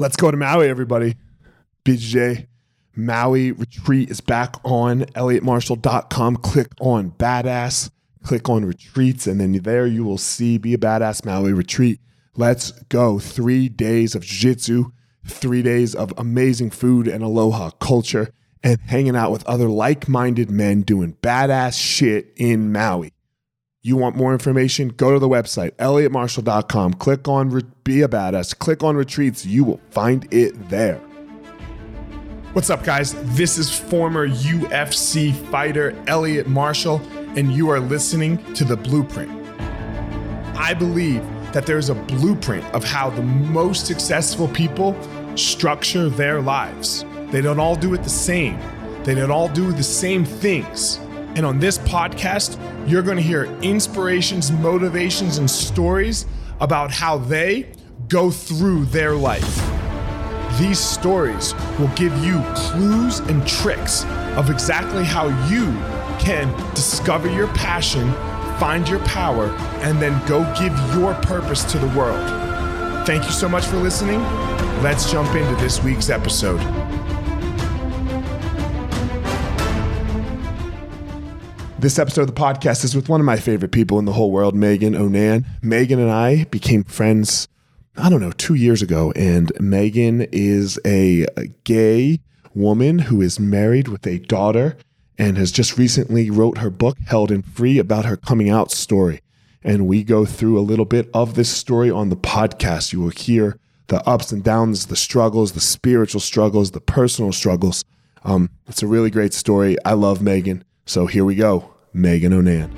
Let's go to Maui, everybody. BJ Maui retreat is back on elliottmarshall.com. Click on badass, click on retreats, and then there you will see Be a Badass Maui retreat. Let's go. Three days of jiu jitsu, three days of amazing food and aloha culture, and hanging out with other like minded men doing badass shit in Maui. You want more information? Go to the website, elliottmarshall.com. Click on Re- Be a Badass. Click on Retreats. You will find it there. What's up, guys? This is former UFC fighter Elliot Marshall, and you are listening to The Blueprint. I believe that there's a blueprint of how the most successful people structure their lives. They don't all do it the same, they don't all do the same things. And on this podcast, you're going to hear inspirations, motivations, and stories about how they go through their life. These stories will give you clues and tricks of exactly how you can discover your passion, find your power, and then go give your purpose to the world. Thank you so much for listening. Let's jump into this week's episode. This episode of the podcast is with one of my favorite people in the whole world, Meagan O'Nan. Meagan and I became friends, I don't know, two years ago. And Meagan is a gay woman who is married with a daughter and has just recently wrote her book, Held and Free, about her coming out story. And we go through a little bit of this story on the podcast. You will hear the ups and downs, the struggles, the spiritual struggles, the personal struggles. Um, it's a really great story. I love Meagan. So here we go Meagan O'Nan.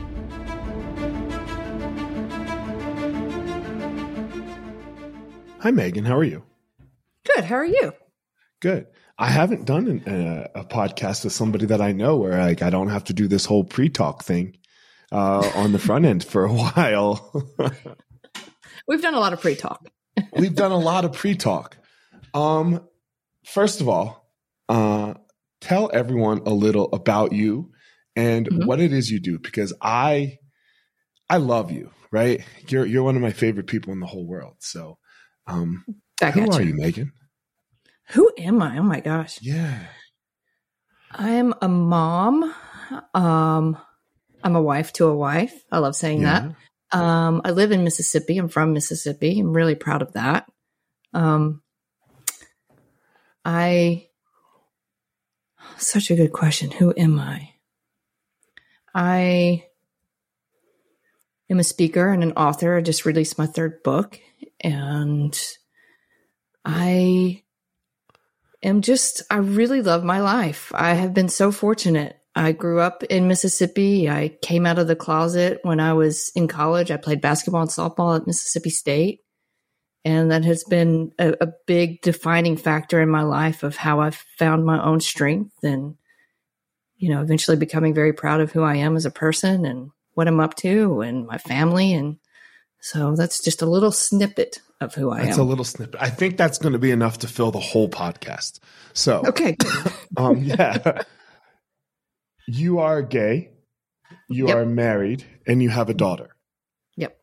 Hi, Meagan. How are you? Good. How are you? Good. I haven't done an, uh, a podcast with somebody that I know where like I don't have to do this whole pre-talk thing uh, on the front end for a while. We've done a lot of pre-talk. We've done a lot of pre-talk. Um, first of all, uh, tell everyone a little about you and mm-hmm. what it is you do because I I love you, right? You're you're one of my favorite people in the whole world. So um who are you. Meagan? Who am I? Oh my gosh. Yeah. I am a mom. Um I'm a wife to a wife. I love saying yeah. that. Um I live in Mississippi. I'm from Mississippi. I'm really proud of that. Um I such a good question. Who am I? I am a speaker and an author. I just released my third book, and I am just, I really love my life. I have been so fortunate. I grew up in Mississippi. I came out of the closet when I was in college. I played basketball and softball at Mississippi State. And that has been a, a big defining factor in my life of how I've found my own strength and you know, eventually becoming very proud of who I am as a person and what I'm up to and my family. And so that's just a little snippet of who I that's am. That's a little snippet. I think that's going to be enough to fill the whole podcast. So, okay. um, yeah. You are gay, you yep. are married, and you have a daughter. Yep.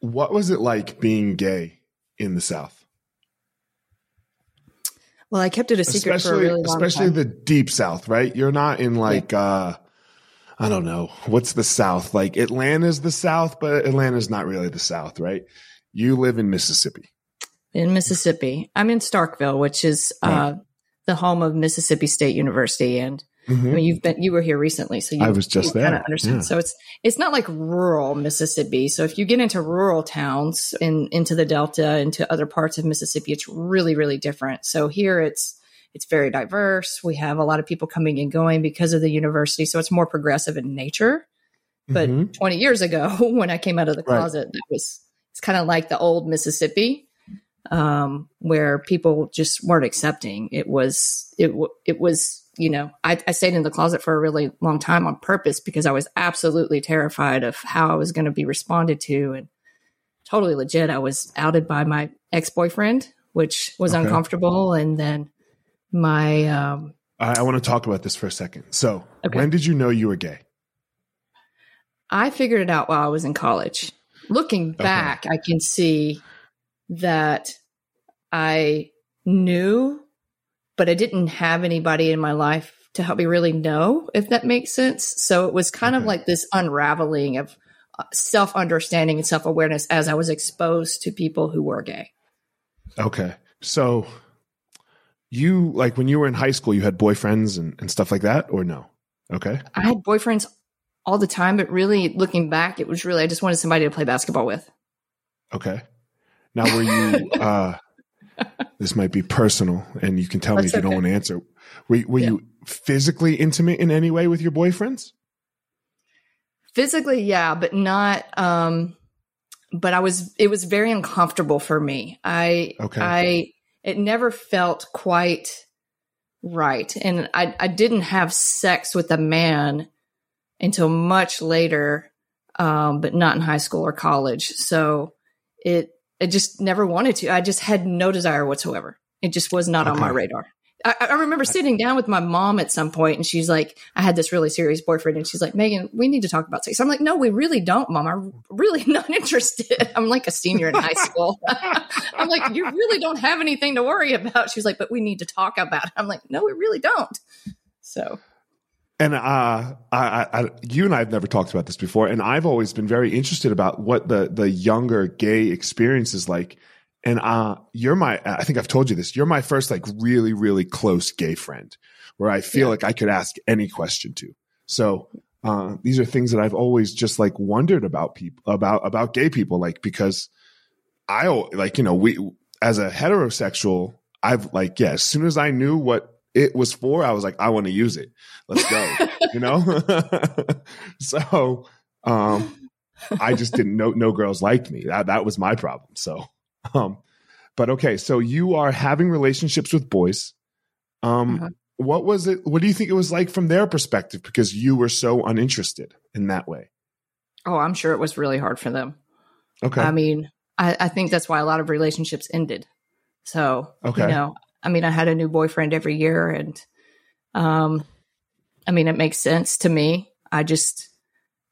What was it like being gay in the South? Well, I kept it a secret especially, for a really long especially time. the deep south, right? You're not in like yeah. uh I don't know, what's the south? Like Atlanta's the south, but Atlanta's not really the south, right? You live in Mississippi. In Mississippi. I'm in Starkville, which is right. uh the home of Mississippi State University and Mm-hmm. I mean, you've been you were here recently, so you, I was just there. Kind of understand. Yeah. So it's it's not like rural Mississippi. So if you get into rural towns in into the Delta, into other parts of Mississippi, it's really really different. So here it's it's very diverse. We have a lot of people coming and going because of the university, so it's more progressive in nature. But mm-hmm. 20 years ago, when I came out of the closet, right. that was it's kind of like the old Mississippi, um, where people just weren't accepting. It was it it was you know, I, I stayed in the closet for a really long time on purpose because I was absolutely terrified of how I was going to be responded to. And totally legit, I was outed by my ex boyfriend, which was okay. uncomfortable. And then my. Um, I, I want to talk about this for a second. So, okay. when did you know you were gay? I figured it out while I was in college. Looking back, okay. I can see that I knew, but I didn't have anybody in my life to help me really know if that makes sense. So it was kind okay. of like this unraveling of uh, self understanding and self awareness as I was exposed to people who were gay. Okay. So you like when you were in high school, you had boyfriends and, and stuff like that, or no? Okay. I had boyfriends all the time, but really looking back, it was really I just wanted somebody to play basketball with. Okay. Now were you uh this might be personal and you can tell That's me if you don't want to answer. Were, were yeah. you physically intimate in any way with your boyfriends? Physically, yeah, but not um but I was it was very uncomfortable for me. I okay. I it never felt quite right. And I I didn't have sex with a man until much later, um, but not in high school or college. So it I just never wanted to. I just had no desire whatsoever. It just was not okay. on my radar. I, I, remember sitting down with my mom at some point and she's like, I had this really serious boyfriend and she's like, Meagan, we need to talk about sex. I'm like, no, we really don't, mom. I'm really not interested. I'm like a senior in high school. I'm like, you really don't have anything to worry about. She's like, but we need to talk about it. I'm like, no, we really don't. So and uh, I, I, you and I have never talked about this before, and I've always been very interested about what the the younger gay experience is like. And uh, you're my, I think I've told you this. You're my first like really, really close gay friend, where I feel yeah. like I could ask any question to. So uh, these are things that I've always just like wondered about people about about gay people, like because I like you know we as a heterosexual, I've like yeah, as soon as I knew what it was for, I was like, I want to use it. Let's go. you know? so um I just didn't know no girls liked me. That that was my problem. So um but okay, so you are having relationships with boys. Um uh-huh. what was it what do you think it was like from their perspective because you were so uninterested in that way? Oh, I'm sure it was really hard for them. Okay. I mean, I, I think that's why a lot of relationships ended. So, okay. you know, I mean, I had a new boyfriend every year, and um, I mean, it makes sense to me. I just,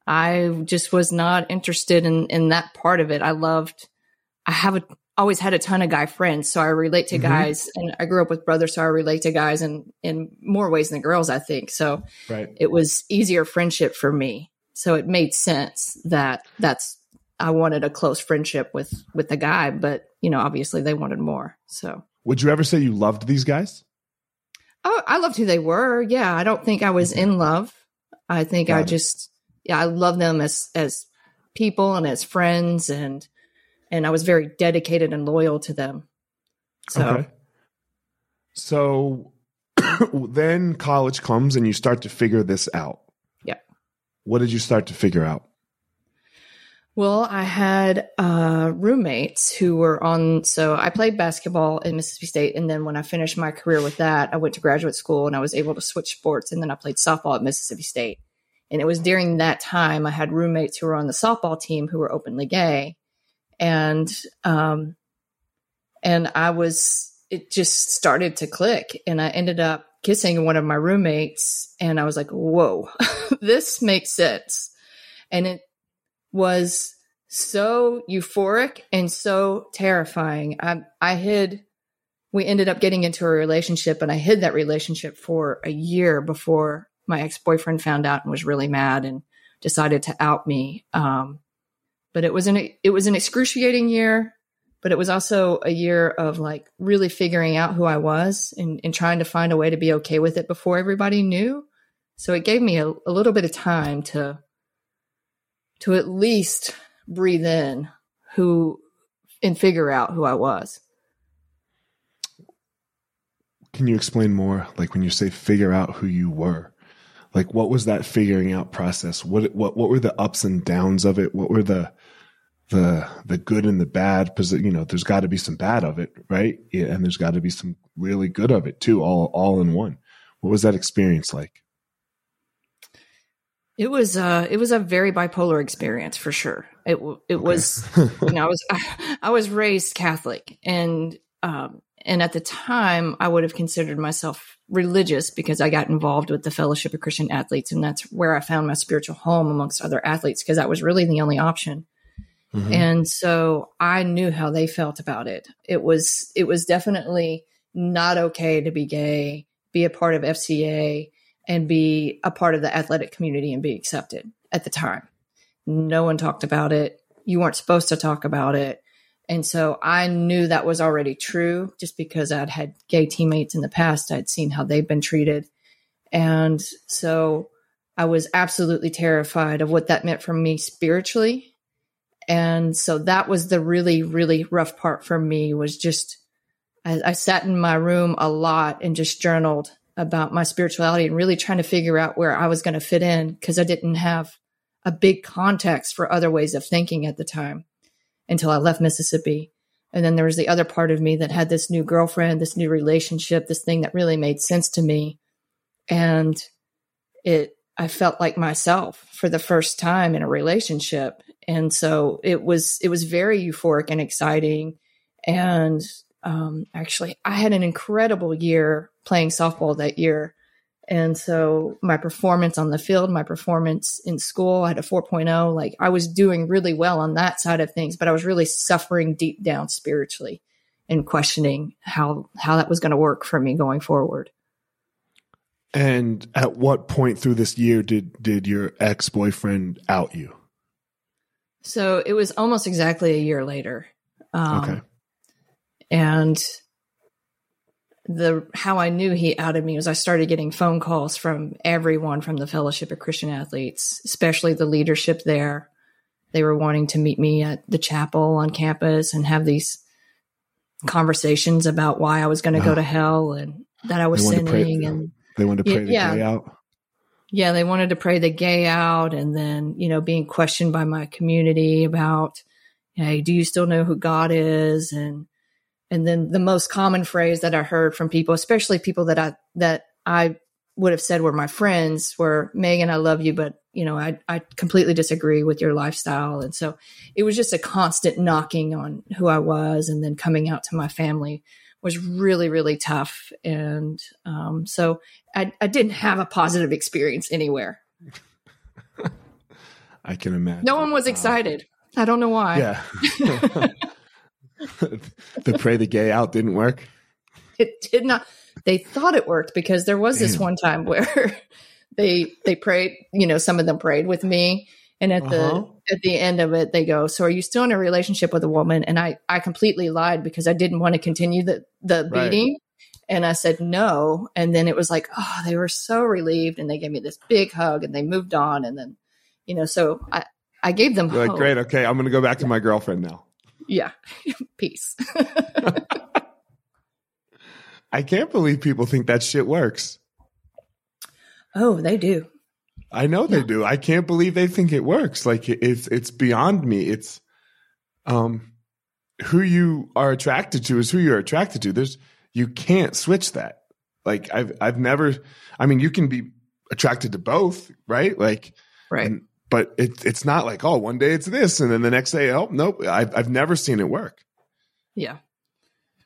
I just was not interested in in that part of it. I loved. I have a, always had a ton of guy friends, so I relate to mm-hmm. guys, and I grew up with brothers, so I relate to guys in in more ways than girls. I think so. Right. It was easier friendship for me, so it made sense that that's I wanted a close friendship with with the guy, but you know, obviously they wanted more. So would you ever say you loved these guys? Oh, I loved who they were. Yeah, I don't think I was in love. I think Got I it. just yeah, I love them as as people and as friends and and I was very dedicated and loyal to them. So okay. So then college comes and you start to figure this out. Yeah. What did you start to figure out? Well, I had uh, roommates who were on. So I played basketball in Mississippi State, and then when I finished my career with that, I went to graduate school and I was able to switch sports, and then I played softball at Mississippi State. And it was during that time I had roommates who were on the softball team who were openly gay, and um, and I was. It just started to click, and I ended up kissing one of my roommates, and I was like, "Whoa, this makes sense." And it was so euphoric and so terrifying. I, I hid, we ended up getting into a relationship and I hid that relationship for a year before my ex boyfriend found out and was really mad and decided to out me. Um, but it was an, it was an excruciating year, but it was also a year of like really figuring out who I was and, and trying to find a way to be okay with it before everybody knew. So it gave me a, a little bit of time to to at least breathe in who and figure out who I was. Can you explain more? Like when you say figure out who you were, like what was that figuring out process? What what what were the ups and downs of it? What were the the the good and the bad? Because you know, there's got to be some bad of it, right? Yeah, and there's got to be some really good of it too, all all in one. What was that experience like? It was uh it was a very bipolar experience for sure. It it okay. was you know I was I, I was raised Catholic and um and at the time I would have considered myself religious because I got involved with the Fellowship of Christian Athletes and that's where I found my spiritual home amongst other athletes because that was really the only option. Mm-hmm. And so I knew how they felt about it. It was it was definitely not okay to be gay, be a part of FCA, and be a part of the athletic community and be accepted at the time. No one talked about it. You weren't supposed to talk about it. And so I knew that was already true just because I'd had gay teammates in the past. I'd seen how they've been treated. And so I was absolutely terrified of what that meant for me spiritually and so that was the really, really rough part for me was just, I, I sat in my room a lot and just journaled about my spirituality and really trying to figure out where I was going to fit in because I didn't have a big context for other ways of thinking at the time until I left Mississippi. And then there was the other part of me that had this new girlfriend, this new relationship, this thing that really made sense to me. And it, I felt like myself for the first time in a relationship and so it was it was very euphoric and exciting and um, actually i had an incredible year playing softball that year and so my performance on the field my performance in school i had a 4.0 like i was doing really well on that side of things but i was really suffering deep down spiritually and questioning how how that was going to work for me going forward and at what point through this year did did your ex-boyfriend out you so it was almost exactly a year later. Um, okay. And the how I knew he outed me was I started getting phone calls from everyone from the Fellowship of Christian Athletes, especially the leadership there. They were wanting to meet me at the chapel on campus and have these conversations about why I was going to wow. go uh-huh. to hell and that I was sinning. Pray, and they wanted to pray yeah, the gay out. Yeah, they wanted to pray the gay out and then, you know, being questioned by my community about, hey, do you still know who God is? And, and then the most common phrase that I heard from people, especially people that I, that I would have said were my friends were, Meagan, I love you, but you know, I, I completely disagree with your lifestyle. And so it was just a constant knocking on who I was and then coming out to my family was really, really tough. And um, so I, I didn't have a positive experience anywhere. I can imagine. No one was excited. I don't know why. Yeah. the pray the gay out didn't work. It did not. They thought it worked because there was this one time where they they prayed. You know, some of them prayed with me, and at uh-huh. the at the end of it, they go, "So are you still in a relationship with a woman?" And I I completely lied because I didn't want to continue the the right. beating. And I said no. And then it was like, oh, they were so relieved, and they gave me this big hug, and they moved on. And then, you know, so I I gave them like, great, okay, I'm going to go back to my girlfriend now. Yeah, peace. I can't believe people think that shit works. Oh, they do. I know yeah. they do. I can't believe they think it works. Like it's it's beyond me. It's um who you are attracted to is who you're attracted to. There's you can't switch that. Like I've I've never I mean you can be attracted to both, right? Like right. And, but it, it's not like oh one day it's this and then the next day oh nope I've I've never seen it work. Yeah.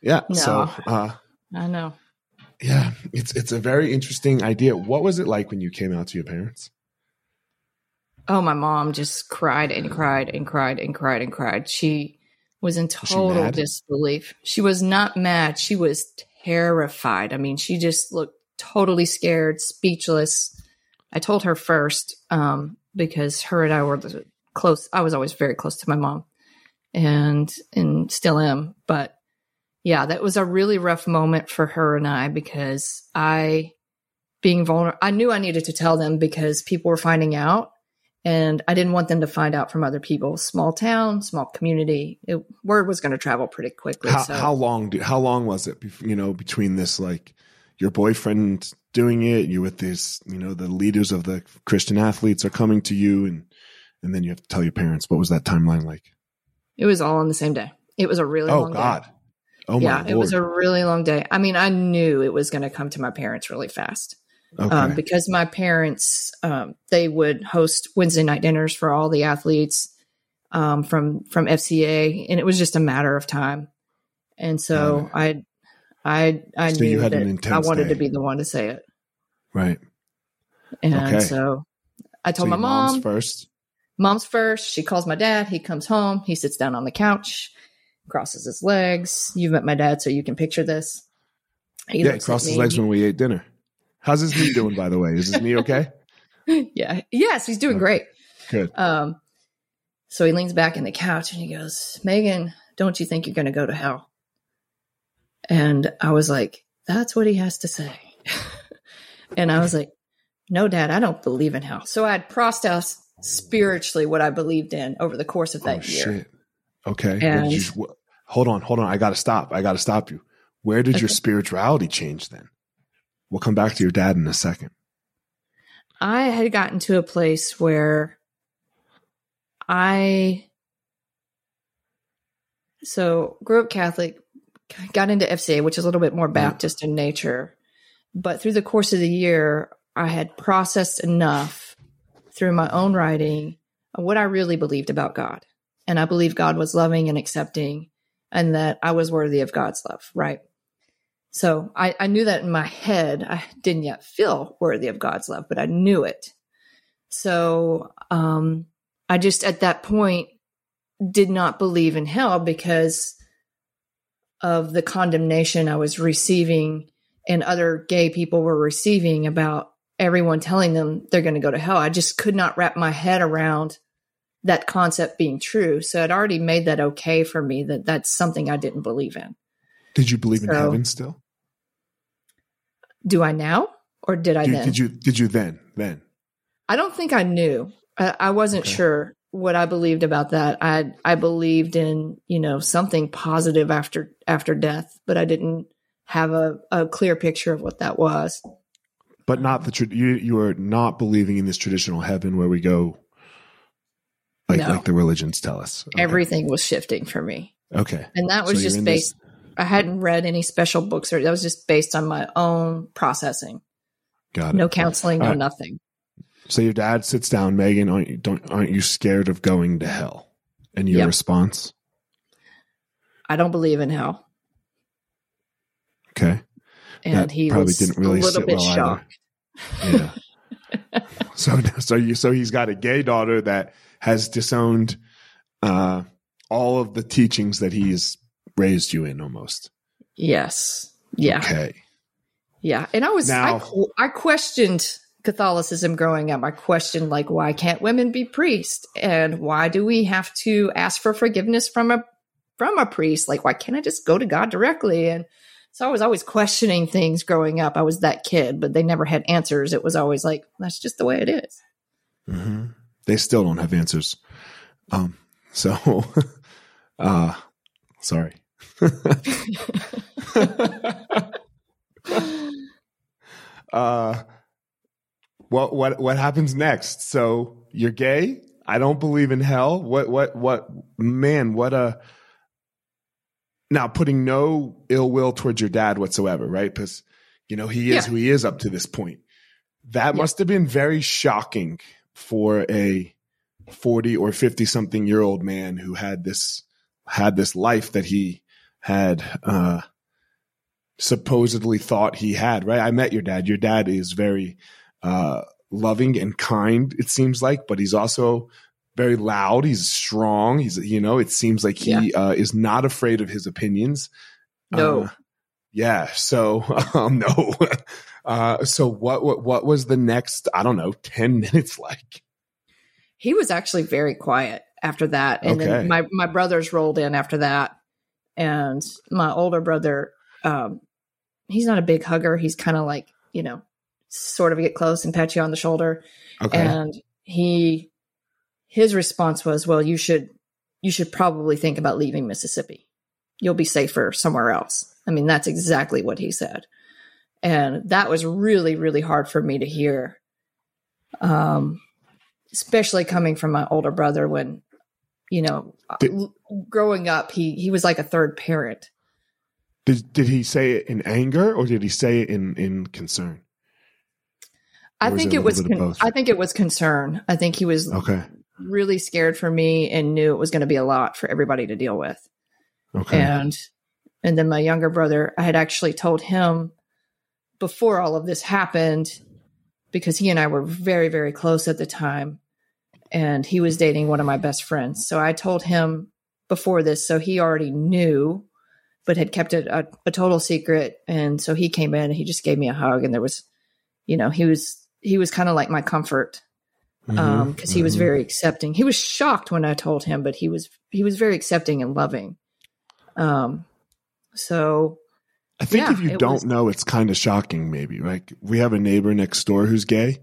Yeah. No. So uh I know. Yeah, it's it's a very interesting idea. What was it like when you came out to your parents? Oh, my mom just cried and cried and cried and cried and cried. She was in total was disbelief. She was not mad. She was terrified. I mean, she just looked totally scared, speechless. I told her first um, because her and I were close. I was always very close to my mom, and and still am. But yeah, that was a really rough moment for her and I because I, being vulnerable, I knew I needed to tell them because people were finding out and I didn't want them to find out from other people. Small town, small community. It, word was going to travel pretty quickly. How, so. how long? Do, how long was it? You know, between this, like your boyfriend doing it, You're with this, you know, the leaders of the Christian athletes are coming to you, and and then you have to tell your parents. What was that timeline like? It was all on the same day. It was a really long day. oh long God. Day. Oh yeah, Lord. it was a really long day. I mean, I knew it was going to come to my parents really fast. Um, okay. Um, because my parents um, they would host Wednesday night dinners for all the athletes um, from from FCA, and it was just a matter of time. And so I, I, I so knew that I wanted day. to be the one to say it. Right. And okay. so I told so my mom first. mom's first. She calls my dad. He comes home. He sits down on the couch, crosses his legs. You've met my dad, so you can picture this. He yeah, he crossed his legs when we ate dinner. How's his knee doing, by the way? Is his knee okay? yeah. Yes, he's doing great. Good. Um, so he leans back in the couch and he goes, Meagan, don't you think you're going to go to hell? And I was like, that's what he has to say. and I was like, no, dad, I don't believe in hell. So I had processed spiritually what I believed in over the course of that oh, year. Shit. Okay. And, you, hold on, hold on. I got to stop. I got to stop you. Where did okay. your spirituality change then? We'll come back to your dad in a second. I had gotten to a place where I so grew up Catholic, got into FCA, which is a little bit more Baptist in nature. But through the course of the year, I had processed enough through my own writing what I really believed about God. And I believed God was loving and accepting and that I was worthy of God's love, right? So I, I knew that in my head. I didn't yet feel worthy of God's love, but I knew it. So um, I just at that point did not believe in hell because of the condemnation I was receiving and other gay people were receiving about everyone telling them they're going to go to hell. I just could not wrap my head around that concept being true. So it already made that okay for me that that's something I didn't believe in. Did you believe so, in heaven still? Do I now or did I did, then? Did you did you then then? I don't think I knew. I, I wasn't okay. sure what I believed about that. I I believed in you know something positive after after death, but I didn't have a, a clear picture of what that was. But not the tra- you you are not believing in this traditional heaven where we go like no. like the religions tell us. Okay. Everything was shifting for me. Okay, and that was so just based. This- I hadn't read any special books or that was just based on my own processing. Got it. No counseling, no nothing. So your dad sits down, Meagan. Aren't you, don't aren't you scared of going to hell? And your yep. response? I don't believe in hell. Okay. And that he probably didn't really a little bit well shocked. Either. Yeah. so so you so he's got a gay daughter that has disowned uh, all of the teachings that he's raised you in, almost. Yes. Yeah. Okay. Yeah, and I was now, I, I questioned Catholicism growing up. I questioned like why can't women be priests and why do we have to ask for forgiveness from a from a priest? Like why can't I just go to God directly? And so I was always questioning things growing up. I was that kid, but they never had answers. It was always like that's just the way it is. Mm-hmm. They still don't have answers. Um. So, uh, sorry. uh what what what happens next? So you're gay. I don't believe in hell. What what what man? What a now putting no ill will towards your dad whatsoever, right? Because you know he is yeah. who he is up to this point. That yeah. must have been very shocking for a 40 or 50 something year old man who had this had this life that he had uh supposedly thought he had right i met your dad your dad is very uh, loving and kind, it seems like, but he's also very loud. He's strong. He's, you know, it seems like he yeah. uh, is not afraid of his opinions. No. Uh, yeah. So, um, no. uh, so what, what, what was the next, I don't know, 10 minutes like? He was actually very quiet after that. And okay. then my, my brothers rolled in after that. And my older brother, um, he's not a big hugger. He's kind of like, you know, sort of get close and pat you on the shoulder. Okay. And he, his response was, well, you should, you should probably think about leaving Mississippi. You'll be safer somewhere else. I mean, that's exactly what he said. And that was really, really hard for me to hear. Um, especially coming from my older brother when, you know, did, growing up, he, he was like a third parent. Did, did he say it in anger or did he say it in, in concern? I think it, was. Con- I think it was concern. I think he was okay. really scared for me and knew it was going to be a lot for everybody to deal with. Okay. And and then my younger brother, I had actually told him before all of this happened because he and I were very very close at the time. and he was dating one of my best friends. So I told him before this, so he already knew, but had kept it a, a total secret. And so he came in, and he just gave me a hug, and there was, you know, he was he was kind of like my comfort because Mhm, um, he was mhm. very accepting. He was shocked when I told him, but he was he was very accepting and loving. Um, so I think Yeah, if you don't was- know, it's kind of shocking. Maybe like we have a neighbor next door who's gay.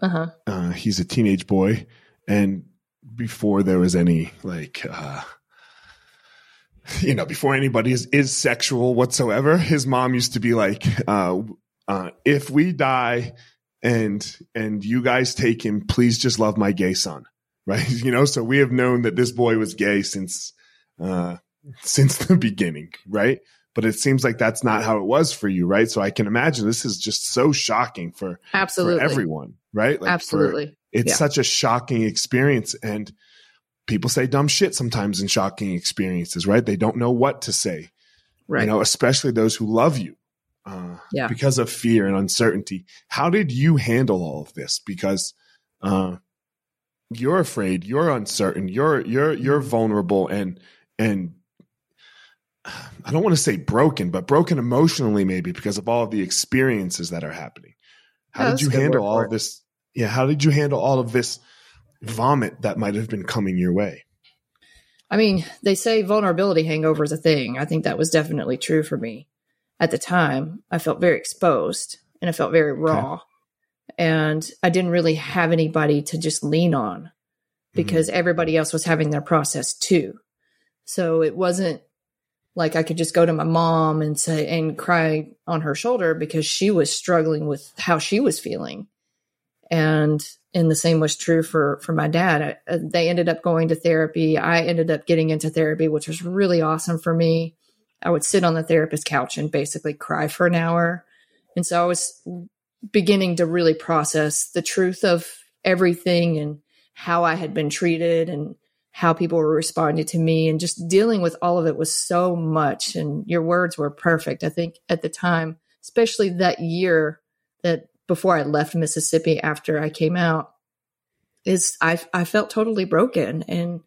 uh huh. Uh, he's a teenage boy, and before there was any like, uh, you know, before anybody is is sexual whatsoever, his mom used to be like, uh, uh, "If we die and and you guys take him, please just love my gay son." Right? You know, so we have known that this boy was gay since uh, since the beginning, right? But it seems like that's not how it was for you, right? So I can imagine this is just so shocking for Absolutely. for everyone, right? Like for- Absolutely. it's Yeah. such a shocking experience and people say dumb shit sometimes in shocking experiences right they don't know what to say right. you know especially those who love you uh, Yeah. because of fear and uncertainty. How did you handle all of this? Because uh, you're afraid you're uncertain you're you're you're vulnerable and and i don't want to say broken but broken emotionally maybe because of all of the experiences that are happening. How Yeah, did you handle all of this? Yeah how did you handle all of this vomit that might have been coming your way? I mean, they say vulnerability hangover is a thing. I think that was definitely true for me. At the time, I felt very exposed and I felt very raw. And I didn't really have anybody to just lean on because everybody else was having their process too. So it wasn't like I could just go to my mom and say and cry on her shoulder because she was struggling with how she was feeling. And and the same was true for for my dad. I, uh, they ended up going to therapy. I ended up getting into therapy, which was really awesome for me. I would sit on the therapist couch and basically cry for an hour. And so I was beginning to really process the truth of everything and how I had been treated and how people were responding to me. And just dealing with all of it was so much and your words were perfect. I think at the time especially that year that before i left mississippi after i came out is i i felt totally broken and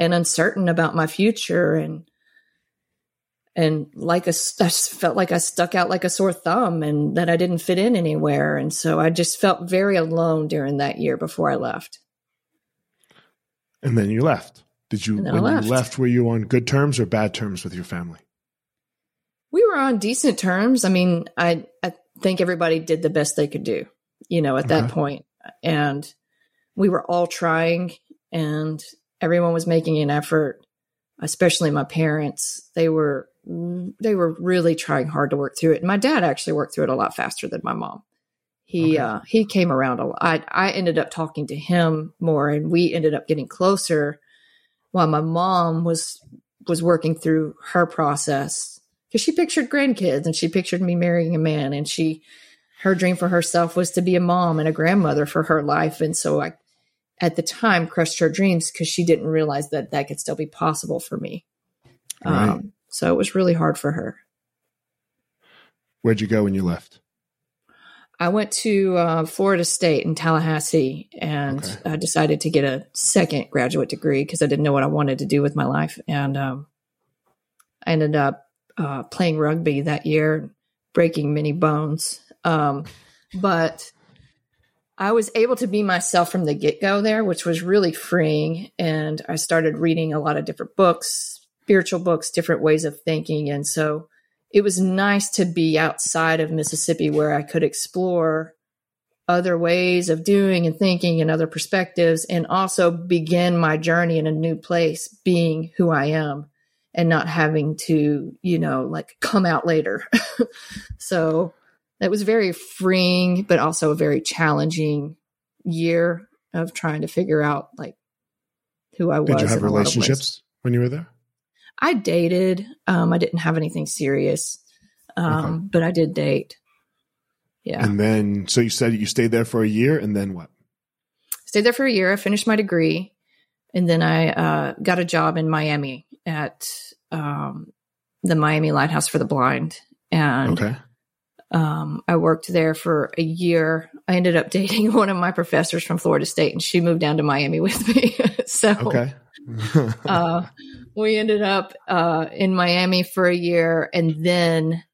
and uncertain about my future. And and like a I felt like I stuck out like a sore thumb and that I didn't fit in anywhere and so I just felt very alone during that year before I left. and then you left did you And then I when left. you left were you on good terms or bad terms with your family we were on decent terms. I mean, I I think everybody did the best they could do, you know, at that Okay. point. And we were all trying and everyone was making an effort, especially my parents. They were they were really trying hard to work through it. And my dad actually worked through it a lot faster than my mom. He Okay. uh he came around a lot. I I ended up talking to him more and we ended up getting closer while my mom was was working through her process because she pictured grandkids and she pictured me marrying a man and she her dream for herself was to be a mom and a grandmother for her life and so i at the time crushed her dreams because she didn't realize that that could still be possible for me Right. um, so it was really hard for her where'd you go when you left i went to uh, florida state in tallahassee and Okay. i decided to get a second graduate degree because i didn't know what i wanted to do with my life and um, i ended up uh, playing rugby that year breaking many bones um, but I was able to be myself from the get go there, which was really freeing. And I started reading a lot of different books, spiritual books, different ways of thinking. And so it was nice to be outside of Mississippi where I could explore other ways of doing and thinking and other perspectives and also begin my journey in a new place, being who I am and not having to, you know, like come out later. so that was very freeing, but also a very challenging year of trying to figure out like who I was. did you have in a lot of ways. relationships when you were there I dated. Um, I didn't have anything serious, um, Okay. but I did date. Yeah, and then so you said you stayed there for a year and then what stayed there for a year. I finished my degree, and then I uh, got a job in Miami at um, the Miami Lighthouse for the Blind, and okay Um, I worked there for a year. I ended up dating one of my professors from Florida State, and she moved down to Miami with me. so, Okay. uh, we ended up uh, in Miami for a year, and then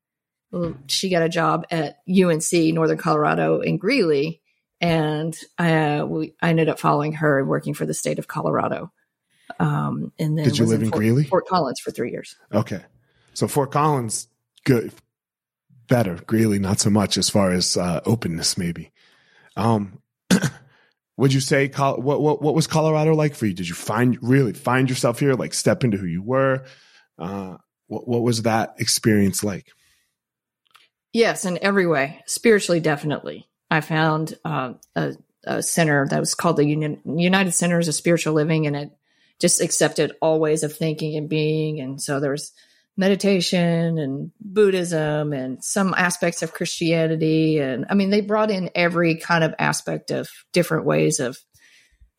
she got a job at UNC Northern Colorado in Greeley, and uh, we I ended up following her and working for the state of Colorado. Um, and then Did you live in Fort, Greeley? Fort Collins for three years. okay. So Fort Collins, good, better. Greeley, not so much as far as uh, openness, maybe. Um, would you say what what what was Colorado like for you? Did you find really find yourself here? Like step into who you were? Uh, what what was that experience like? Yes, in every way, spiritually, definitely. I found uh, a, a center that was called the Union, United Centers of Spiritual Living, and it just accepted all ways of thinking and being. And so there was meditation and Buddhism and some aspects of Christianity. And I mean, they brought in every kind of aspect of different ways of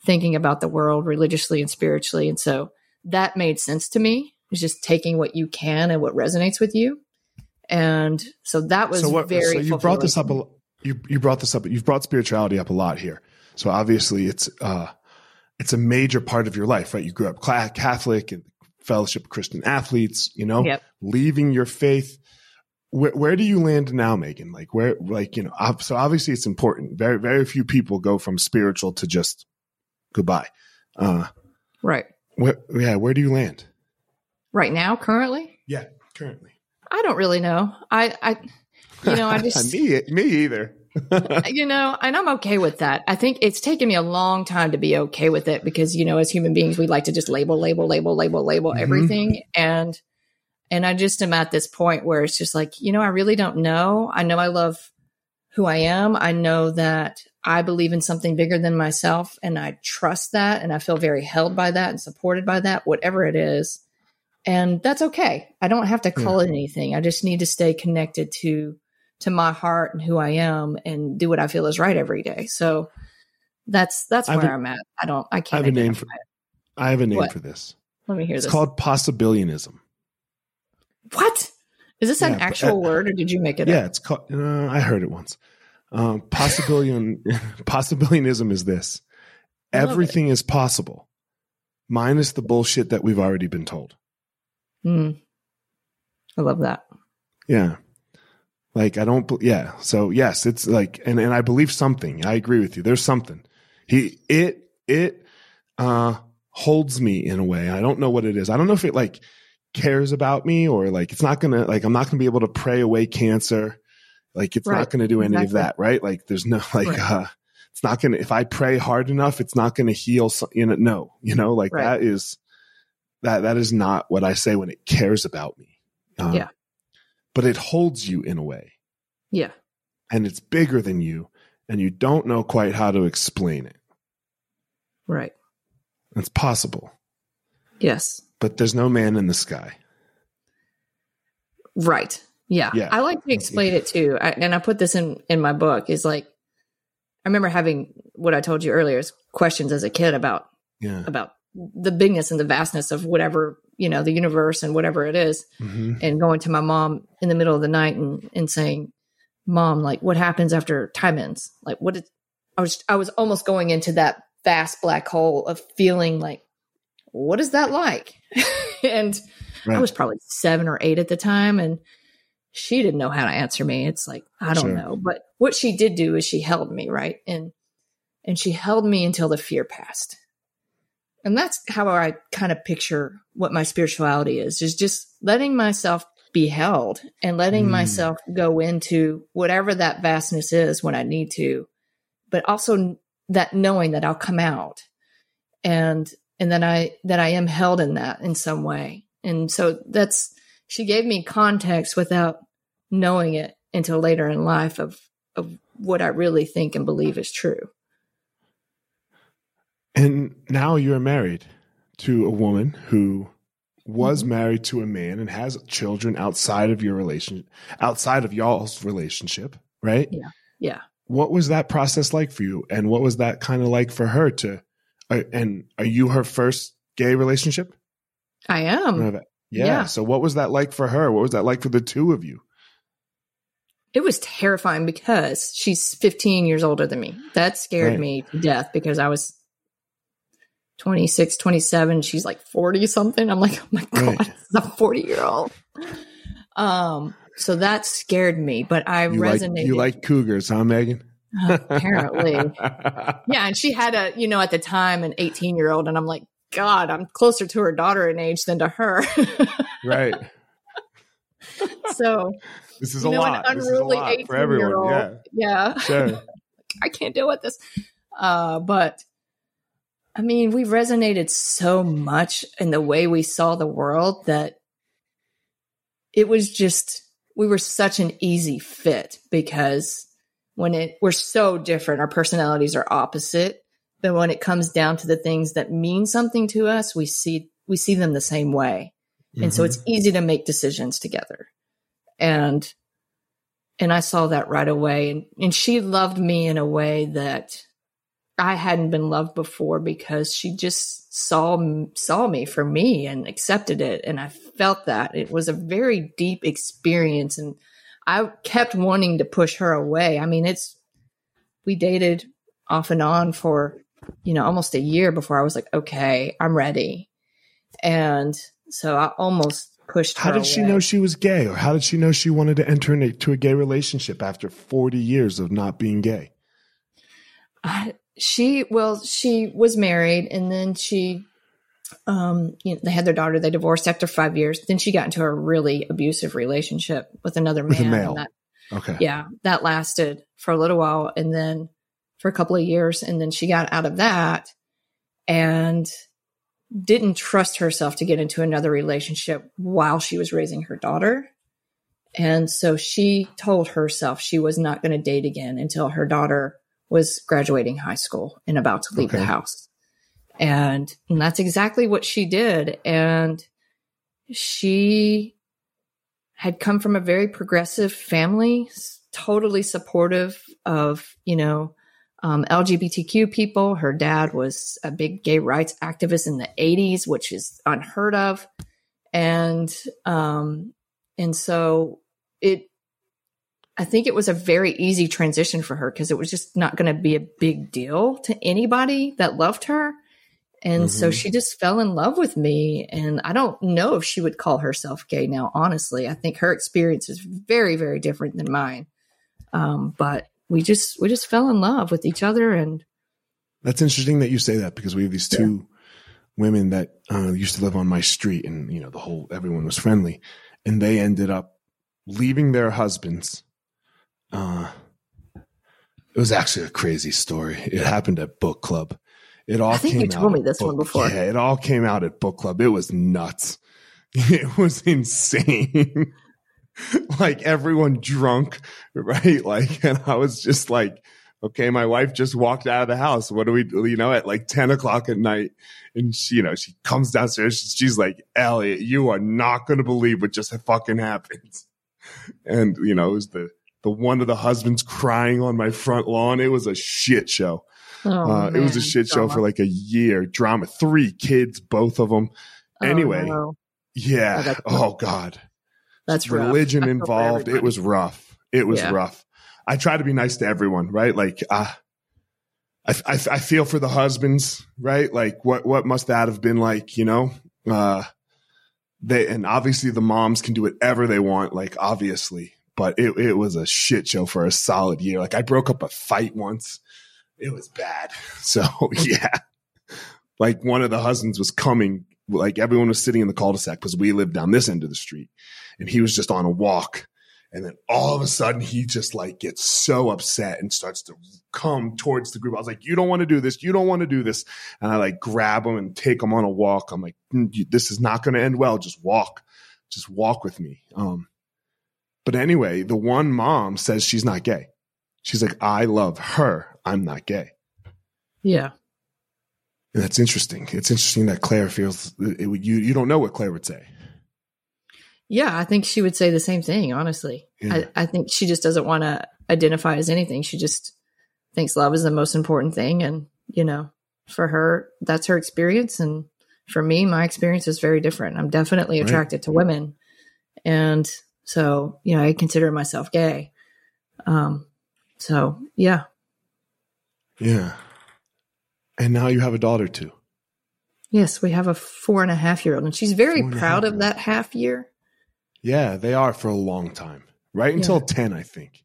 thinking about the world religiously and spiritually. And so that made sense to me. It's just taking what you can and what resonates with you. And so that was so what, very. so you brought this up a you you brought this up you've brought spirituality up a lot here so obviously it's uh it's a major part of your life right you grew up catholic and fellowship of christian athletes you know Yep. leaving your faith. Where, where do you land now meagan? Like where like you know so obviously it's important. Very very few people go from spiritual to just goodbye. Uh Right. where, yeah where do you land? Right now, currently, yeah currently. I don't really know. I, I, you know, I just, me me either you know, and I'm okay with that. I think it's taken me a long time to be okay with it because, you know, as human beings, we like to just label, label, label, label, label Mhm. everything. And, and I just am at this point where it's just like, you know, I really don't know. I know I love who I am. I know that I believe in something bigger than myself and I trust that. And I feel very held by that and supported by that, whatever it is. And that's okay. I don't have to call it anything. I just need to stay connected to to my heart and who I am and do what I feel is right every day. So that's that's where I'm at. I don't I can't I have a name for it. i have a name What? for this Let me hear it's this. called possibilianism what? Is this an Yeah, but- actual word or did you make it yeah, up? it's called. Uh, I heard it once. Um, possibilian possibilianism is this: I love it. everything is possible, minus the bullshit that we've already been told. Mm. I love that. Yeah, like I don't. Yeah, so yes, it's like, and and I believe something. I agree with you. There's something. He it it uh holds me in a way. I don't know what it is. I don't know if it like cares about me or like it's not gonna like I'm not gonna be able to pray away cancer. Like it's Right. not gonna do any of that, right? Like there's no like Right. uh it's not gonna if I pray hard enough, it's not gonna heal some, you know, no, you know, like Right. that is that that is not what I say when it cares about me. Um, Yeah. But it holds you in a way Yeah. and it's bigger than you and you don't know quite how to explain it. Right. It's possible, Yes. but there's no man in the sky. Right. Yeah. Yeah. I like to explain it too. I, and I put this in in my book is like I remember having what I told you earlier is questions as a kid about Yeah. about the bigness and the vastness of whatever, you know, the universe and whatever it is. hmm And going to my mom in the middle of the night and, and saying, Mom, like what happens after time ends? Like what did I was I was almost going into that vast black hole of feeling like, what is that like? and I was probably seven or eight at the time, and she didn't know how to answer me. It's like I don't Sure. know, but what she did do is she held me right, and and she held me until the fear passed, and that's how I kind of picture what my spirituality is: is just letting myself be held and letting Mm. myself go into whatever that vastness is when I need to, but also that knowing that I'll come out and and that I that I am held in that in some way. And so that's she gave me context without knowing it until later in life of of what I really think and believe is true. And now you're married to a woman who was Mhm. married to a man and has children outside of your relation, outside of y'all's relationship, right? Yeah. Yeah. What was that process like for you? And what was that kind of like for her to, uh, and are you her first gay relationship? I am. yeah. yeah. So what was that like for her? What was that like for the two of you? it was terrifying because she's 15 years older than me. That scared Right. me to death because I was 26, 27. She's like 40 something. I'm like, oh my God, Right. this a 40 year old. Um, so that scared me, but I You like, you like cougars, huh, Meagan? apparently. Yeah. And she had a, you know, at the time, an 18 year old. And I'm like, God, I'm closer to her daughter in age than to her. right. so, This is you a know, lot. an This is a unruly lot 18 for year everyone. old. Yeah. Yeah. Sure. I can't deal with this. Uh, but I mean, we resonated so much in the way we saw the world that it was just, we were such an easy fit because when it, we're so different, our personalities are opposite. But when it comes down to the things that mean something to us, we see, we see them the same way. And so Mhm. it's easy to make decisions together. And and I saw that right away and and she loved me in a way that I hadn't been loved before because she just saw saw me for me and accepted it and I felt that it was a very deep experience and I kept wanting to push her away. I mean, it's we dated off and on for you know almost a year before I was like, okay, I'm ready. And so I almost pushed her How did she know she was gay, or how did she know she wanted to enter into a gay relationship after 40 years of not being gay? I, she well she was married and then she um you know, they had their daughter they divorced after five years then she got into a really abusive relationship with another man With male. that, Okay. yeah that lasted for a little while and then for a couple of years and then she got out of that and didn't trust herself to get into another relationship while she was raising her daughter and so she told herself she was not going to date again until her daughter was graduating high school and about to leave Okay. the house. And, and that's exactly what she did. And she had come from a very progressive family, totally supportive of, you know, um, LGBTQ people. Her dad was a big gay rights activist in the 80s, which is unheard of. And, um, and so it, I think it was a very easy transition for her because it was just not going to be a big deal to anybody that loved her. And so Mhm. she just fell in love with me. And I don't know if she would call herself gay now, honestly. I think her experience is very, very different than mine. Um, but we just, we just fell in love with each other. And That's interesting that you say that because we have these two women that uh, used to live on my street, and you know the whole everyone was friendly, and they ended up leaving their husbands. Uh, it was actually a crazy story. It happened at book club. It all I think came you told me this one before. Yeah, it all came out at book club. It was nuts. It was insane. like everyone drunk, right? Like, and I was just like, okay, my wife just walked out of the house. What do we, do? you know, at like 10 o'clock at night. And she, you know, she comes downstairs. She's like, Elliot, you are not going to believe what just fucking happened. And, you know, it was the, the one of the husbands crying on my front lawn. It was a shit show. oh, uh, it was a shit show for like a year. Drama, three kids, both of them. Oh, anyway, no. Yeah. Oh, Oh, God that's rough. religion involved. It was rough. It was Yeah. rough. I try to be nice to everyone, right? Like, uh, I, I, I feel for the husbands, right? Like, what, what must that have been like, you know? Uh, they, and obviously the moms can do whatever they want, like, obviously, but it, it was a shit show for a solid year. Like, I broke up a fight once. It was bad. So, yeah. Like, one of the husbands was coming, like, everyone was sitting in the cul de sac because we lived down this end of the street and he was just on a walk. And then all of a sudden he just like gets so upset and starts to come towards the group. I was like, you don't want to do this. You don't want to do this. And I like grab him and take him on a walk. I'm like, "Mm, this is not going to end well. Just walk, just walk with me. Um, but anyway, the one mom says she's not gay. She's like, I love her. I'm not gay. Yeah. And that's interesting. It's interesting that Claire feels it, would- you, you don't know what Claire would say. Yeah, I think she would say the same thing, honestly. Yeah. I, I think she just doesn't want to identify as anything. She just thinks love is the most important thing. And, you know, for her, that's her experience. And for me, my experience is very different. I'm definitely Right. attracted to women. And so, you know, I consider myself gay. Um, so yeah, Yeah. And now you have a daughter too. yes, we have a four and a half year old, and she's very and proud half of that half year. Yeah, they are for a long time. Right until 10, I think.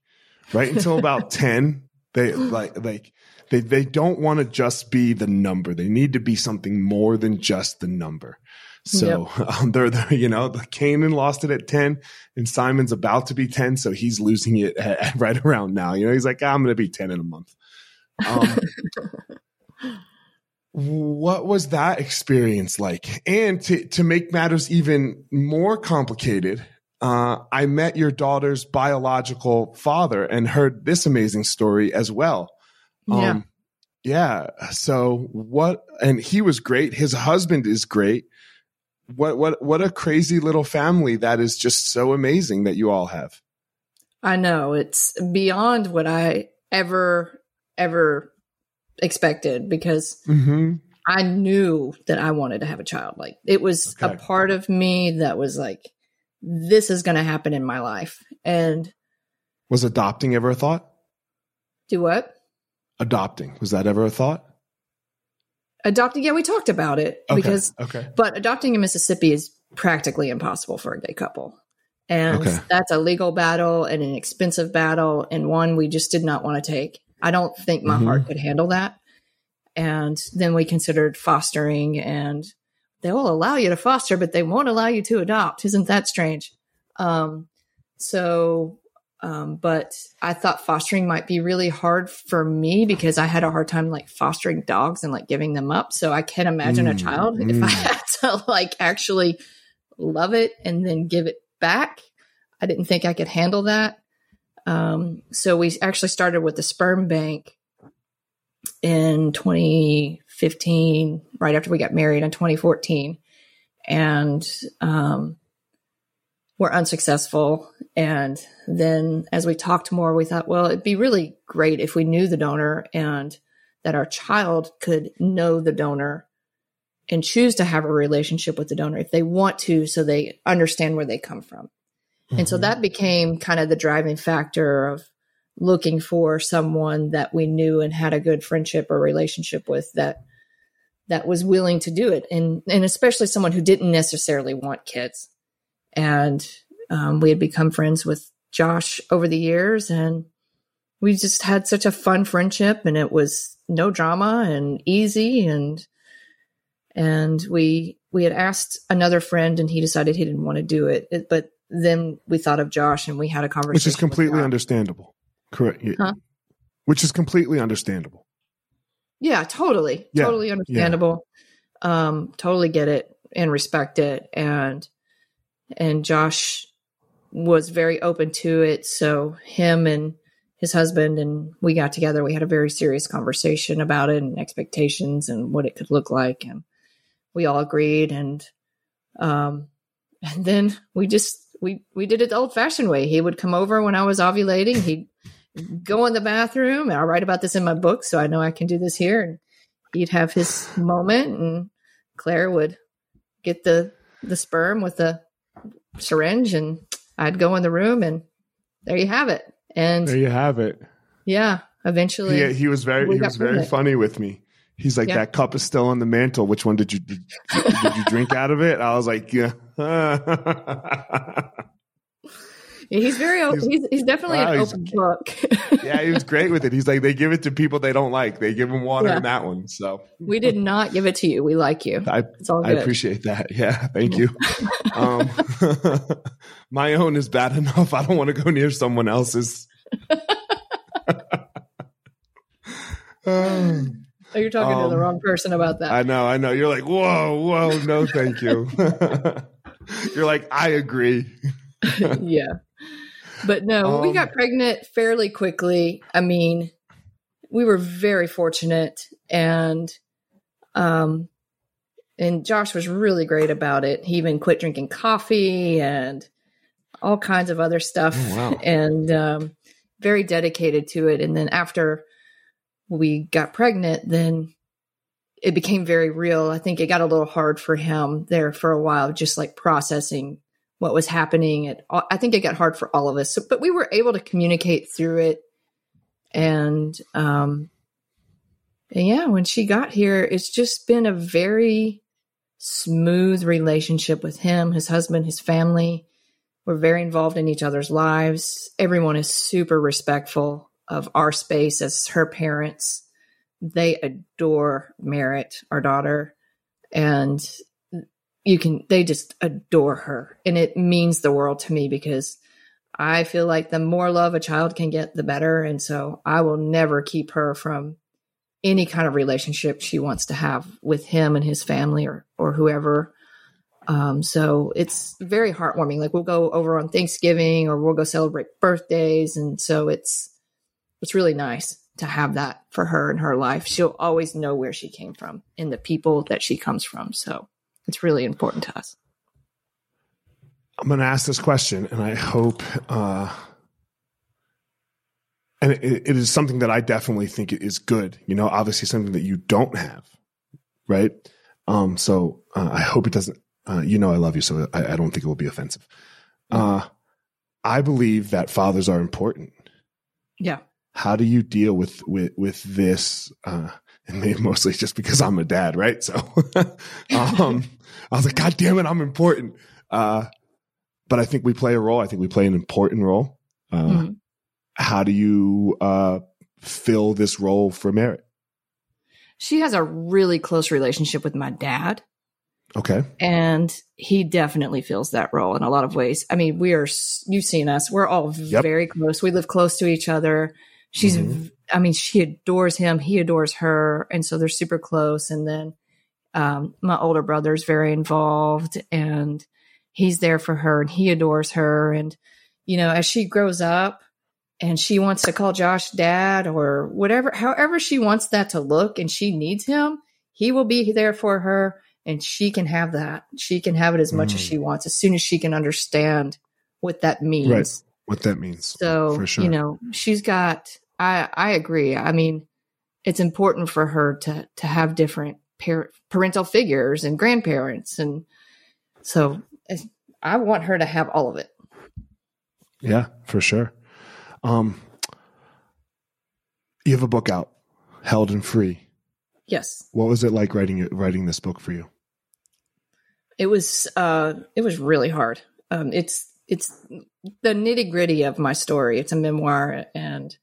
Right until about 10, they like like they they don't want to just be the number. They need to be something more than just the number. So um, they're, they're you know, the Kanan lost it at 10 and Simon's about to be 10, so he's losing it at, right around now. You know, he's like, "Ah, I'm going to be 10 in a month. Um, what was that experience like? And to, to make matters even more complicated, uh, I met your daughter's biological father and heard this amazing story as well. yeah, Um, yeah. So what? And he was great. His husband is great. What? What? What a crazy little family that is just so amazing that you all have. I know it's beyond what I ever ever expected because Mm-hmm. I knew that I wanted to have a child. Like it was Okay. a part of me that was like, this is going to happen in my life. And Was adopting ever a thought? do what? Adopting was that ever a thought? Adopting. Yeah, we talked about it Okay. because, okay. but adopting in Mississippi is practically impossible for a gay couple. And Okay. that's a legal battle and an expensive battle and one we just did not want to take. I don't think my Mhm. heart could handle that. And then we considered fostering and they will allow you to foster, but they won't allow you to adopt. Isn't that strange? Um, so, um, but I thought fostering might be really hard for me because I had a hard time like fostering dogs and like giving them up. So I can't imagine a Mm, child if mm. I had to like actually love it and then give it back. I didn't think I could handle that. Um, so we actually started with the sperm bank in 2015, right after we got married in 2014. And um, we're unsuccessful. And then as we talked more, we thought, well, it'd be really great if we knew the donor and that our child could know the donor and choose to have a relationship with the donor if they want to, so they understand where they come from. And so Mhm. that became kind of the driving factor of looking for someone that we knew and had a good friendship or relationship with that that was willing to do it and and especially someone who didn't necessarily want kids and um, we had become friends with josh over the years and we just had such a fun friendship and it was no drama and easy and and we we had asked another friend and he decided he didn't want to do it, It- but then we thought of josh and we had a conversation which is completely understandable. Correct. Yeah. Huh? Which is completely understandable. Yeah, totally. Yeah, Totally understandable. Um, totally get it and respect it. And and Josh was very open to it. So him and his husband and we got together. We had a very serious conversation about it and expectations and what it could look like. And we all agreed. And um and then we just we we did it the old fashioned way. He would come over when I was ovulating. He'd go in the bathroom and I write about this in my book, so I know I can do this here. And he'd have his moment, and Claire would get the the sperm with the syringe, and I'd go in the room, and there you have it. And There you have it. yeah, eventually, He, he was very he was very pregnant. funny with me. He's like, Yeah. that cup is still on the mantle. Which one did you did, did you drink out of it? I was like, yeah. he's very open. He's- He's, he's, definitely Wow, an he's- open book. yeah, he was great with it. He's like, they give it to people they don't like. They give them water Yeah. in that one. So we did not give it to you. We like you. I It's all I appreciate that. Yeah, thank you. um, my own is bad enough. I don't want to go near someone else's. Um, oh, you're talking to the um, wrong person about that. I know, I know. You're like, whoa, whoa, no, thank you. You're like, I agree. yeah. But no, we Um, got pregnant fairly quickly. I mean, we were very fortunate and um and Josh was really great about it. He even quit drinking coffee and all kinds of other stuff Oh, wow. and um very dedicated to it and then after we got pregnant then it became very real. I think it got a little hard for him there for a while just like processing what was happening. It, I think it got hard for all of us, so, but we were able to communicate through it. And, um, and yeah, when she got here, it's just been a very smooth relationship with him, his husband, his family. We're very involved in each other's lives. Everyone is super respectful of our space as her parents. They adore Merritt, our daughter, and you can, they just adore her. And it means the world to me because I feel like the more love a child can get, the better. And so I will never keep her from any kind of relationship she wants to have with him and his family or or whoever. Um, so it's very heartwarming. Like we'll go over on Thanksgiving or we'll go celebrate birthdays, and so it's it's really nice to have that for her in her life. She'll always know where she came from and the people that she comes from. So it's really important to us. I'm going to ask this question, and I hope uh, and it, it is something that I definitely think is good. You know, obviously something that you don't have, right? Um, so uh, I hope it doesn't. Uh, you know, I love you, so I, I, don't think it will be offensive. Uh, I believe that fathers are important. Yeah. How do you deal with with with this? Uh, and maybe mostly just because I'm a dad, right? So, um, I was like, God damn it, I'm important. Uh, but I think we play a role. I think we play an important role. Uh, mm-hmm how do you uh, fill this role for Merritt? She has a really close relationship with my dad. Okay. And he definitely fills that role in a lot of ways. I mean, we are, you've seen us, we're all yep. very close. We live close to each other. She's, mm-hmm. I mean, she adores him, he adores her. And so they're super close. And then um, my older brother's very involved and he's there for her and he adores her. And, you know, as she grows up, and she wants to call Josh dad or whatever, however she wants that to look and she needs him, he will be there for her and she can have that. She can have it as much mm. as she wants as soon as she can understand what that means. Right. What that means. So, for sure. you know, she's got I I agree. I mean, it's important for her to to have different parent parental figures and grandparents and so I want her to have all of it. Yeah, for sure. Um, you have a book out, Held and Free. Yes. What was it like writing writing this book for you? It was uh, it was really hard. Um, it's it's the nitty gritty of my story. It's a memoir, and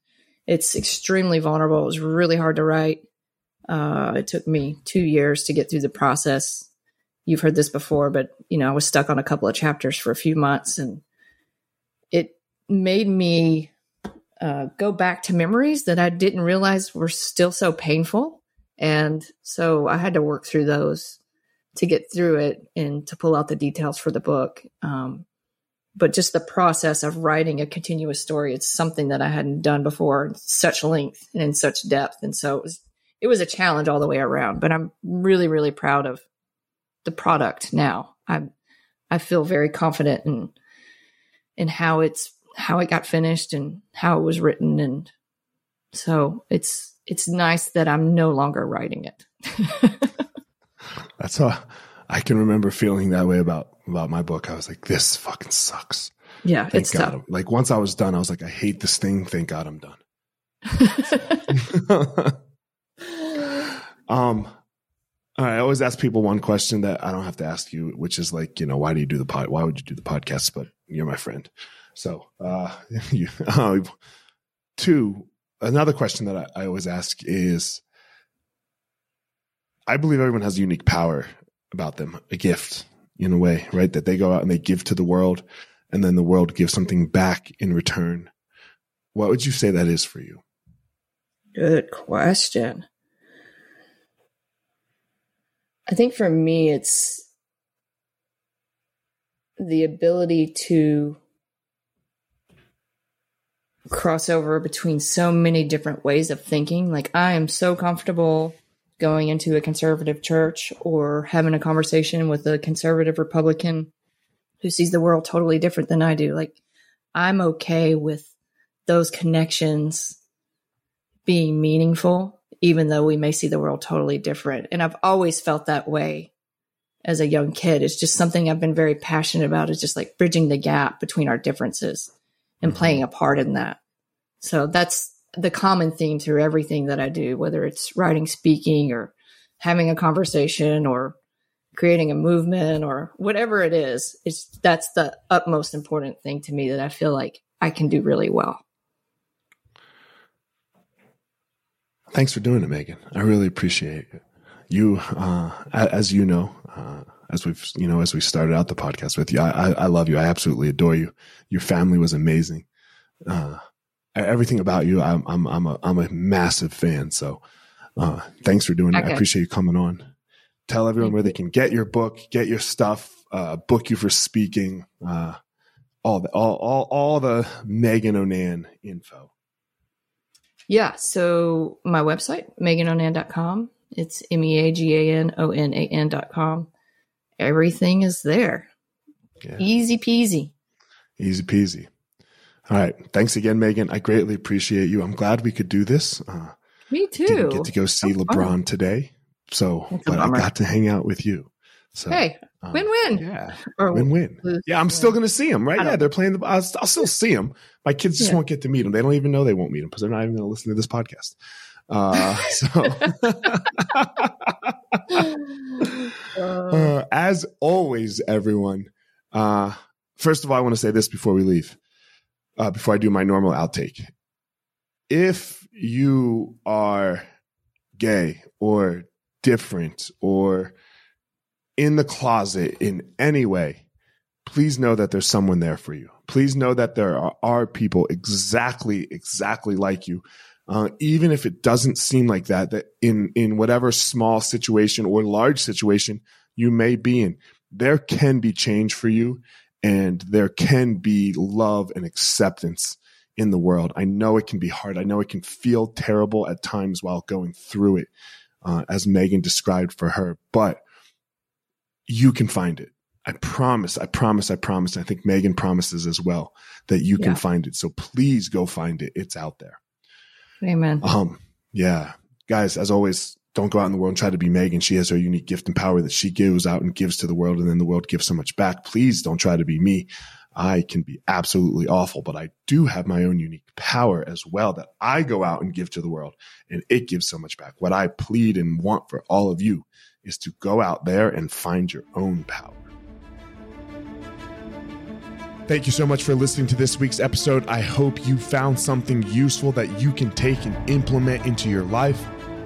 it's extremely vulnerable. It was really hard to write. Uh, it took me two years to get through the process. You've heard this before, but you know I was stuck on a couple of chapters for a few months, and it made me uh, go back to memories that I didn't realize were still so painful. And so I had to work through those to get through it and to pull out the details for the book. Um, but just the process of writing a continuous story, it's something that I hadn't done before such length and in such depth. And so it was, it was a challenge all the way around, but I'm really, really proud of the product now. I, I feel very confident in, in how it's how it got finished and how it was written and so it's it's nice that I'm no longer writing it. That's how I can remember feeling that way about about my book. I was like, this fucking sucks. Yeah, Thank it's God. tough. Like once I was done, I was like, I hate this thing. Thank God I'm done. um, I always ask people one question that I don't have to ask you, which is like, you know, why do you do the pod? Why would you do the podcast? But you're my friend. So, uh, you, uh, two, another question that I, I always ask is I believe everyone has a unique power about them, a gift in a way, right? That they go out and they give to the world and then the world gives something back in return. What would you say that is for you? Good question. I think for me, it's the ability to cross over between so many different ways of thinking. Like I am so comfortable going into a conservative church or having a conversation with a conservative Republican who sees the world totally different than I do. Like I'm okay with those connections being meaningful, even though we may see the world totally different. And I've always felt that way as a young kid. It's just something I've been very passionate about is just like bridging the gap between our differences and mm-hmm. playing a part in that. So that's the common theme through everything that I do, whether it's writing, speaking, or having a conversation or creating a movement or whatever it is. It's that's the utmost important thing to me that I feel like I can do really well. Thanks for doing it, Meagan. I really appreciate it. You, uh, as you know, uh, as we've, you know, as we started out the podcast with you, I, I, love you. I absolutely adore you. Your family was amazing. Uh, everything about you, I'm, I'm, I'm a, I'm a massive fan. So, uh, thanks for doing okay. it. I appreciate you coming on. Tell everyone where they can get your book, get your stuff, uh, book you for speaking, uh, all the, all, all, all the Meagan O'Nan info. Yeah. So my website, meaganonan.com. It's M E A G A N O N A N.com. Everything is there. Yeah. Easy peasy. Easy peasy. All right. Thanks again, Meagan. I greatly appreciate you. I'm glad we could do this. Uh, Me too. Didn't get to go see so LeBron fun. today. So, but I got to hang out with you. So, hey, um, win-win. Yeah, or win-win. Yeah, I'm still going to see them, right? Yeah, they're playing the. I'll, I'll, still see them. My kids just yeah. won't get to meet them. They don't even know they won't meet them because they're not even going to listen to this podcast. Uh, so, uh, as always, everyone. Uh, first of all, I want to say this before we leave. Uh, before I do my normal outtake, if you are gay or different or in the closet in any way, please know that there's someone there for you. Please know that there are, are people exactly, exactly like you. Uh, even if it doesn't seem like that, that in, in whatever small situation or large situation you may be in, there can be change for you and there can be love and acceptance in the world. I know it can be hard. I know it can feel terrible at times while going through it, uh, as Meagan described for her, but you can find it. I promise, I promise, I promise. I think Meagan promises as well that you can yeah. find it. So please go find it. It's out there. Amen. Um, yeah. Guys, as always, don't go out in the world and try to be Meagan. She has her unique gift and power that she gives out and gives to the world, and then the world gives so much back. Please don't try to be me. I can be absolutely awful, but I do have my own unique power as well that I go out and give to the world, and it gives so much back. What I plead and want for all of you is to go out there and find your own power. Thank you so much for listening to this week's episode. I hope you found something useful that you can take and implement into your life.